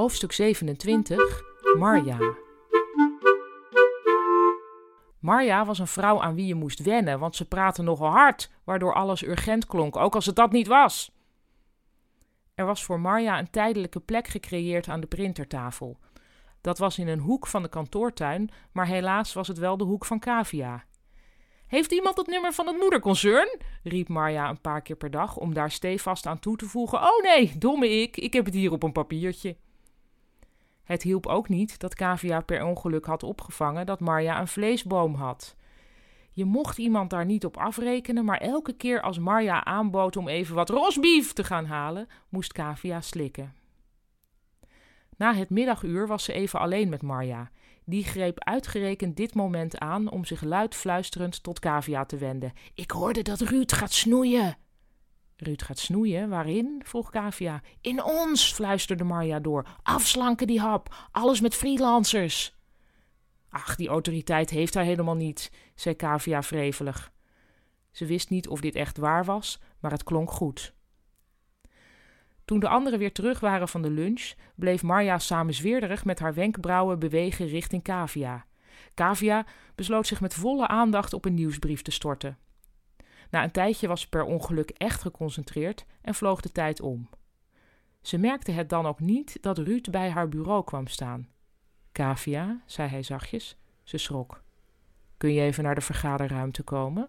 Hoofdstuk 27 Marja Marja was een vrouw aan wie je moest wennen, want ze praatte nogal hard, waardoor alles urgent klonk, ook als het dat niet was. Er was voor Marja een tijdelijke plek gecreëerd aan de printertafel. Dat was in een hoek van de kantoortuin, maar helaas was het wel de hoek van Cavia. Heeft iemand het nummer van het moederconcern? riep Marja een paar keer per dag om daar stevast aan toe te voegen. Oh nee, domme ik, ik heb het hier op een papiertje. Het hielp ook niet dat Cavia per ongeluk had opgevangen dat Marja een vleesboom had. Je mocht iemand daar niet op afrekenen, maar elke keer als Marja aanbood om even wat rosbief te gaan halen, moest Cavia slikken. Na het middaguur was ze even alleen met Marja. Die greep uitgerekend dit moment aan om zich luid fluisterend tot Cavia te wenden. Ik hoorde dat Ruud gaat snoeien. Ruud gaat snoeien, waarin? vroeg Cavia. In ons, fluisterde Marja door. Afslanken die hap, alles met freelancers. Ach, die autoriteit heeft hij helemaal niet, zei Cavia wrevelig. Ze wist niet of dit echt waar was, maar het klonk goed. Toen de anderen weer terug waren van de lunch, bleef Marja samenzweerderig met haar wenkbrauwen bewegen richting Cavia. Cavia besloot zich met volle aandacht op een nieuwsbrief te storten. Na een tijdje was ze per ongeluk echt geconcentreerd en vloog de tijd om. Ze merkte het dan ook niet dat Ruud bij haar bureau kwam staan. Cavia, zei hij zachtjes. Ze schrok. Kun je even naar de vergaderruimte komen?